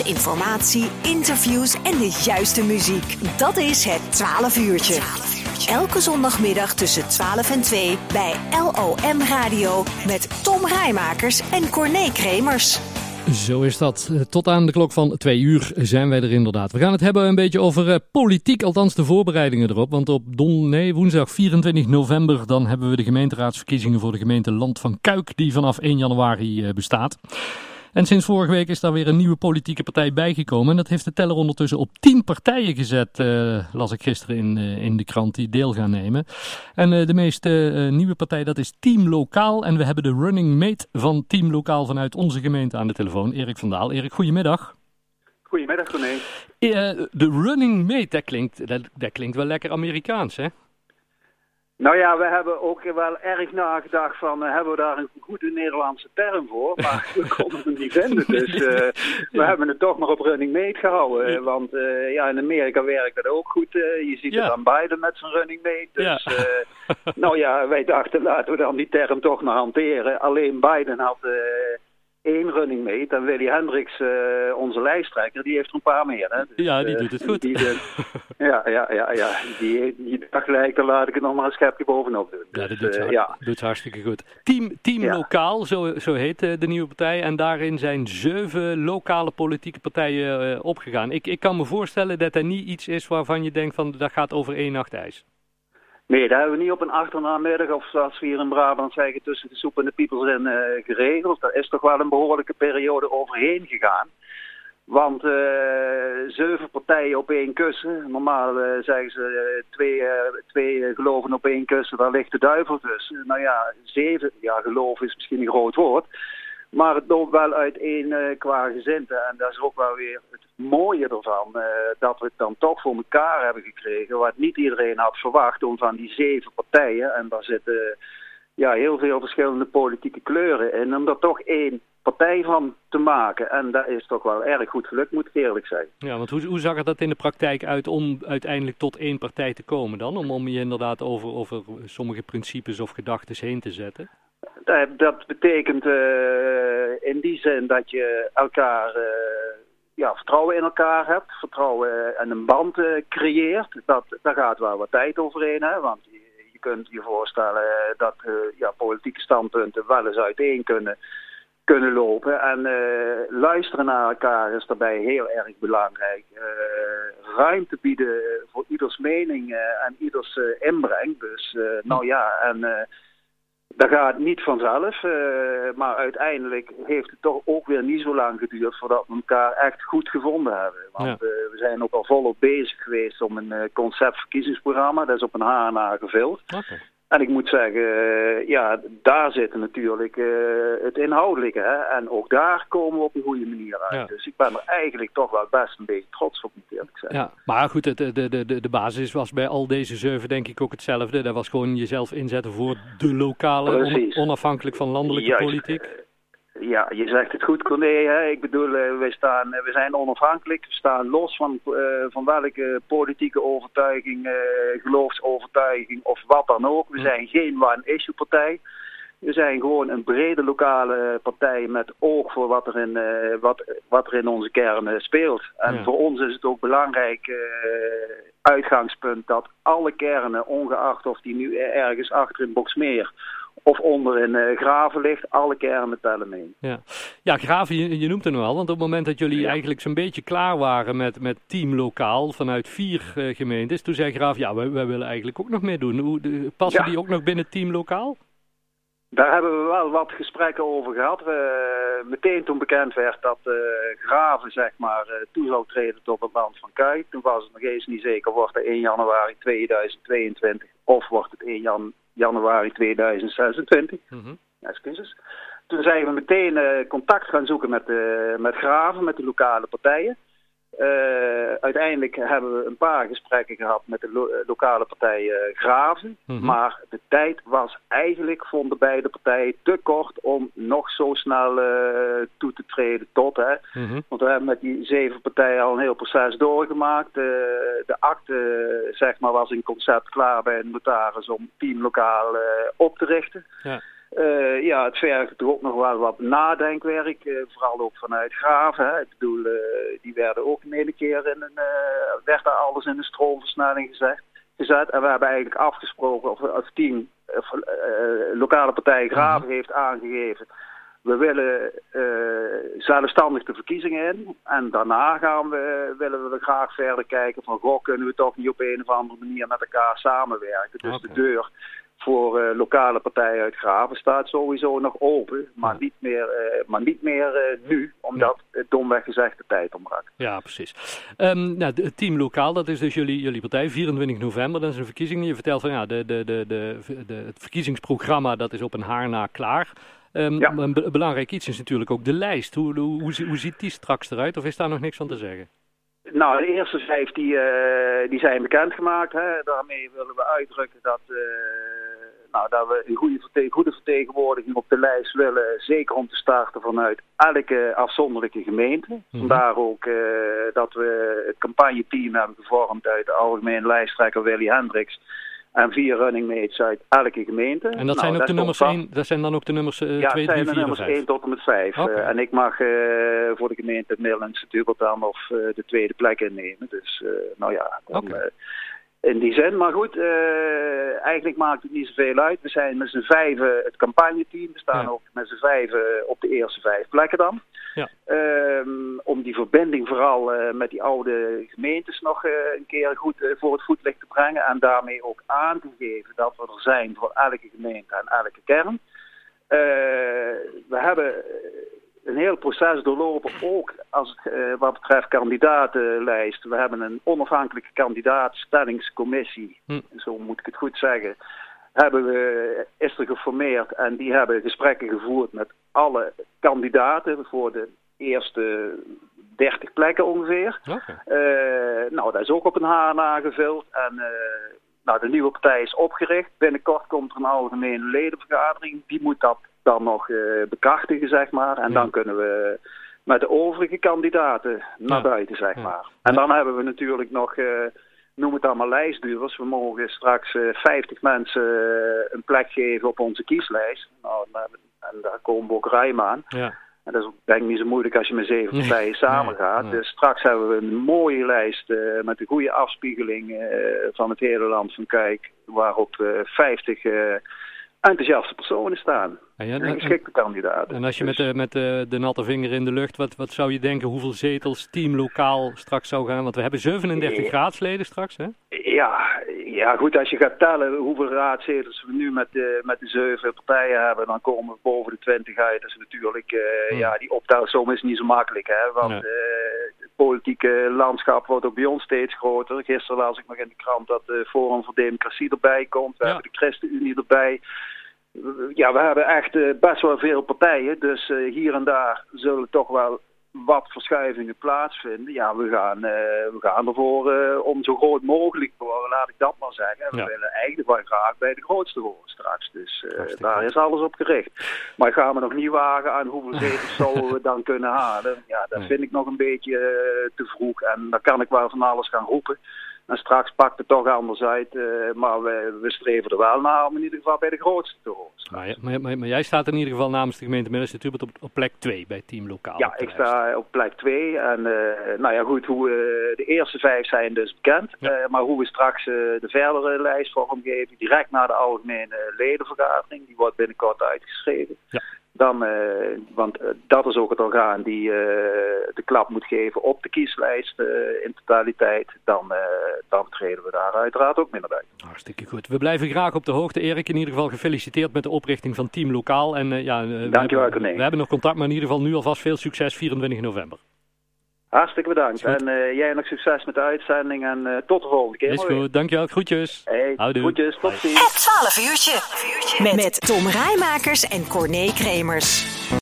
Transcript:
Informatie, interviews en de juiste muziek. Dat is het 12 uurtje. Elke zondagmiddag tussen 12 en 2 bij LOM Radio met Tom Rijmakers en Corné Kremers. Zo is dat. Tot aan de klok van twee uur zijn wij er inderdaad. We gaan het hebben een beetje over uh, politiek, althans de voorbereidingen erop. Want op don, nee, woensdag 24 november dan hebben we de gemeenteraadsverkiezingen voor de gemeente Land van Kuik, die vanaf 1 januari uh, bestaat. En sinds vorige week is daar weer een nieuwe politieke partij bijgekomen. En dat heeft de teller ondertussen op tien partijen gezet, uh, las ik gisteren in, uh, in de krant, die deel gaan nemen. En uh, de meest nieuwe partij, dat is Team Lokaal. En we hebben de running mate van Team Lokaal vanuit onze gemeente aan de telefoon, Erik van Daal. Erik, goedemiddag. Goedemiddag, René. de running mate, dat klinkt, dat, dat klinkt wel lekker Amerikaans, hè? Nou ja, we hebben ook wel erg nagedacht van, uh, hebben we daar een goede Nederlandse term voor? Maar we konden hem niet vinden, dus uh, we hebben het toch maar op running mate gehouden. Ja. Want uh, ja, in Amerika werkt dat ook goed. je ziet ja. het aan Biden met zijn running mate. Dus ja. nou ja, wij dachten laten we dan die term toch maar hanteren. Alleen Biden had één running mate. En Willy Hendricks, uh, onze lijsttrekker, die heeft er een paar meer. Hè? Dus, ja, die uh, doet het goed. Die, ja, ja, ja, ja. Die, die dacht gelijk, dan laat ik het nog maar een schepje bovenop doen. Ja, dat dus, doet, uh, hard, ja. doet hartstikke goed. Team, team ja. Lokaal, zo, zo heet de nieuwe partij. En daarin zijn zeven lokale politieke partijen opgegaan. Ik, ik kan me voorstellen dat er niet iets is waarvan je denkt van dat gaat over één nacht ijs. Nee, dat hebben we niet op een achternamiddag of zoals we hier in Brabant zeggen tussen de soep en de piepels in uh, geregeld. Daar is toch wel een behoorlijke periode overheen gegaan. Want uh, zeven partijen op één kussen. Normaal uh, zeggen ze twee, twee geloven op één kussen, daar ligt de duivel tussen. Nou ja, zeven, ja geloof is misschien een groot woord. Maar het loopt wel uiteen uh, qua gezinten. En dat is ook wel weer het mooie ervan. Uh, dat we het dan toch voor elkaar hebben gekregen. Wat niet iedereen had verwacht. Om van die zeven partijen. En daar zitten ja, heel veel verschillende politieke kleuren in. Om er toch één partij van te maken. En dat is toch wel erg goed gelukt, moet ik eerlijk zijn. Ja, want hoe, hoe zag het dat in de praktijk uit om uiteindelijk tot één partij te komen dan? Om, om je inderdaad over, over sommige principes of gedachten heen te zetten? Dat betekent uh, in die zin dat je elkaar uh, ja, vertrouwen in elkaar hebt, vertrouwen en een band creëert. Dat, daar gaat wel wat tijd overheen, hè? want je, je kunt je voorstellen dat ja, politieke standpunten wel eens uiteen kunnen, kunnen lopen. En luisteren naar elkaar is daarbij heel erg belangrijk. ruimte bieden voor ieders mening en ieders inbreng. Dus nou ja, en dat gaat niet vanzelf, uh, maar uiteindelijk heeft het toch ook weer niet zo lang geduurd voordat we elkaar echt goed gevonden hebben. Want ja. uh, we zijn ook al volop bezig geweest om een uh, conceptverkiezingsprogramma, dat is op een haar na gevuld. Okay. En ik moet zeggen, ja, daar zit natuurlijk het inhoudelijke. Hè? En ook daar komen we op een goede manier uit. Ja. Dus ik ben er eigenlijk toch wel best een beetje trots op, eerlijk zeggen. Ja, maar goed, de, de, de, de basis was bij al deze zeven denk ik ook hetzelfde. Dat was gewoon jezelf inzetten voor de lokale, on, onafhankelijk van landelijke Juist. politiek. Ja, je zegt het goed, Corné. Ik bedoel, uh, we, staan, uh, we zijn onafhankelijk. We staan los van, uh, van welke politieke overtuiging, geloofsovertuiging of wat dan ook. We zijn geen one-issue partij. We zijn gewoon een brede lokale partij met oog voor wat er in, wat, wat er in onze kern speelt. En ja. voor ons is het ook belangrijk uitgangspunt dat alle kernen, ongeacht of die nu ergens achter in Boksmeer of onder in uh, Graven ligt, alle kernen tellen mee. Ja, ja Graven, je, je noemt het wel, want op het moment dat jullie ja. eigenlijk zo'n beetje klaar waren met, met team lokaal vanuit vier uh, gemeentes, toen zei Graaf, ja, wij, wij, willen eigenlijk ook nog meedoen. Hoe, de, passen ja. die ook nog binnen team lokaal? Daar hebben we wel wat gesprekken over gehad. We, meteen toen bekend werd dat uh, Graven zeg maar, toe zou treden tot het land van Kuik. Toen was het nog eens niet zeker, wordt het 1 januari 2022 of wordt het 1 jan januari 2026. Mm-hmm. Excuses. Toen zijn we meteen uh, contact gaan zoeken met, met Graven, met de lokale partijen. Uh, uiteindelijk hebben we een paar gesprekken gehad met de lo lokale partij Graven. Mhm. Maar de tijd was eigenlijk, vonden beide partijen, te kort om nog zo snel toe te treden tot. Hè. Mhm. Want we hebben met die zeven partijen al een heel proces doorgemaakt. de akte zeg maar, was in concept klaar bij een notaris om team lokaal op te richten. Ja. Uh, ja, het vergt ook nog wel wat nadenkwerk, uh, vooral ook vanuit Graven. Hè. Ik bedoel, uh, die werden ook een hele keer in een, werd daar alles in een stroomversnelling gezegd, gezet. En we hebben eigenlijk afgesproken, of het team, of, lokale partij Graven mhm. heeft aangegeven we willen zelfstandig de verkiezingen in. En daarna gaan we, willen we graag verder kijken van... Goh, kunnen we toch niet op een of andere manier met elkaar samenwerken. Dus de deur voor uh, lokale partijen uit Graven staat sowieso nog open. Maar niet meer, uh, maar niet meer nu, omdat het domweg gezegd de tijd ontbrak. Ja, precies. Um, nou, het team lokaal, dat is dus jullie, jullie partij, 24 november, dat is een verkiezing. Je vertelt van ja, de, de, de, de, de, het verkiezingsprogramma dat is op een haar na klaar. Um, Een belangrijk iets is natuurlijk ook de lijst. Hoe, hoe, hoe, ziet die straks eruit? Of is daar nog niks van te zeggen? Nou, de eerste vijf die, uh, die zijn bekendgemaakt. Hè. Daarmee willen we uitdrukken dat, uh, nou, dat we een goede, verte goede vertegenwoordiging op de lijst willen. Zeker om te starten vanuit elke afzonderlijke gemeente. Mm Vandaar ook uh, dat we het campagneteam hebben gevormd uit de algemene lijsttrekker Willy Hendricks en vier running mates uit elke gemeente. En dat, zijn, nou, ook de nummers 1, dat zijn dan ook de nummers 2, 3, 4, 5? Ja, zijn de nummers 1 tot en met 5. Okay. Uh, en ik mag uh, voor de gemeente Middellandse dan of uh, de tweede plek innemen. Dus nou ja, dan, okay in die zin. Maar goed, uh, eigenlijk maakt het niet zoveel uit. We zijn met z'n vijven het campagneteam. We staan ook met z'n vijven op de eerste vijf plekken dan. Ja. Um, om die verbinding vooral uh, met die oude gemeentes nog uh, een keer goed voor het voetlicht te brengen. En daarmee ook aan te geven dat we er zijn voor elke gemeente en elke kern. we hebben een heel proces doorlopen, ook als uh, wat betreft kandidatenlijst. We hebben een onafhankelijke kandidaatstellingscommissie, hm. zo moet ik het goed zeggen, hebben we, is er geformeerd en die hebben gesprekken gevoerd met alle kandidaten voor de eerste 30 plekken ongeveer. Uh, nou, dat is ook op een haar nagevuld en... Uh, nou, de nieuwe partij is opgericht. Binnenkort komt er een algemene ledenvergadering. Die moet dat dan nog uh, bekrachtigen, zeg maar. En dan kunnen we met de overige kandidaten naar buiten, zeg maar. En dan hebben we natuurlijk nog, uh, noem het allemaal lijstduurders. We mogen straks uh, eh, 50 mensen een plek geven op onze kieslijst. Nou, en daar komen we ook ruim aan. Ja. En dat is denk ik niet zo moeilijk als je met zeven partijen samen gaat. Dus straks hebben we een mooie lijst met een goede afspiegeling van het hele land van Kijk. Waarop 50 enthousiaste personen staan. En, ja, en geschikte kandidaten. En als je met, de, met de, de, natte vinger in de lucht, wat, wat zou je denken hoeveel zetels team lokaal straks zou gaan? Want we hebben 37 raadsleden straks, hè? Ja, ja, goed, als je gaat tellen hoeveel raadzetels we nu met de, met de zeven partijen hebben, dan komen we boven de 20 uit. Dat is natuurlijk, uh, ja, die optelsom is niet zo makkelijk, hè. Want het politieke landschap wordt ook bij ons steeds groter. Gisteren las ik nog in de krant dat de Forum voor Democratie erbij komt. We hebben de ChristenUnie erbij ja, we hebben echt uh, best wel veel partijen. Dus uh, hier en daar zullen toch wel wat verschuivingen plaatsvinden. Ja, we gaan, uh, we gaan ervoor om zo groot mogelijk te worden, laat ik dat maar zeggen. We willen eigenlijk wel graag bij de grootste horen straks. Dus daar is alles op gericht. Maar gaan we nog niet wagen aan hoeveel zetels zouden we dan kunnen halen. Ja, dat vind ik nog een beetje te vroeg. En dan kan ik wel van alles gaan roepen. En straks pakt het toch anders uit. Uh, maar we, we, streven er wel naar om in ieder geval bij de grootste te horen. Maar, maar, maar, maar, jij staat in ieder geval namens de gemeente Middelste Tubert op, op plek 2 bij Team Lokaal. Ja, ik sta op plek 2. En uh, nou ja, goed, hoe, uh, de eerste vijf zijn dus bekend. Ja. maar hoe we straks de verdere lijst vormgeven, direct naar de algemene ledenvergadering, die wordt binnenkort uitgeschreven. Ja. Dan, uh, want uh, dat is ook het orgaan die uh, de klap moet geven op de kieslijst in totaliteit. Dan, dan treden we daar uiteraard ook minder bij. Hartstikke goed. We blijven graag op de hoogte. Erik, in ieder geval gefeliciteerd met de oprichting van Team Lokaal. En, ja, Dankjewel, we, we hebben nog contact, maar in ieder geval nu alvast veel succes 24 november. Hartstikke bedankt. En uh, jij nog succes met de uitzending en uh, tot de volgende keer. Is goed, dankjewel. Groetjes. Hey, Houdoe. groetjes, tot ziens. Het 12 uurtje. Met, met Tom Rijmakers en Corné Kremers.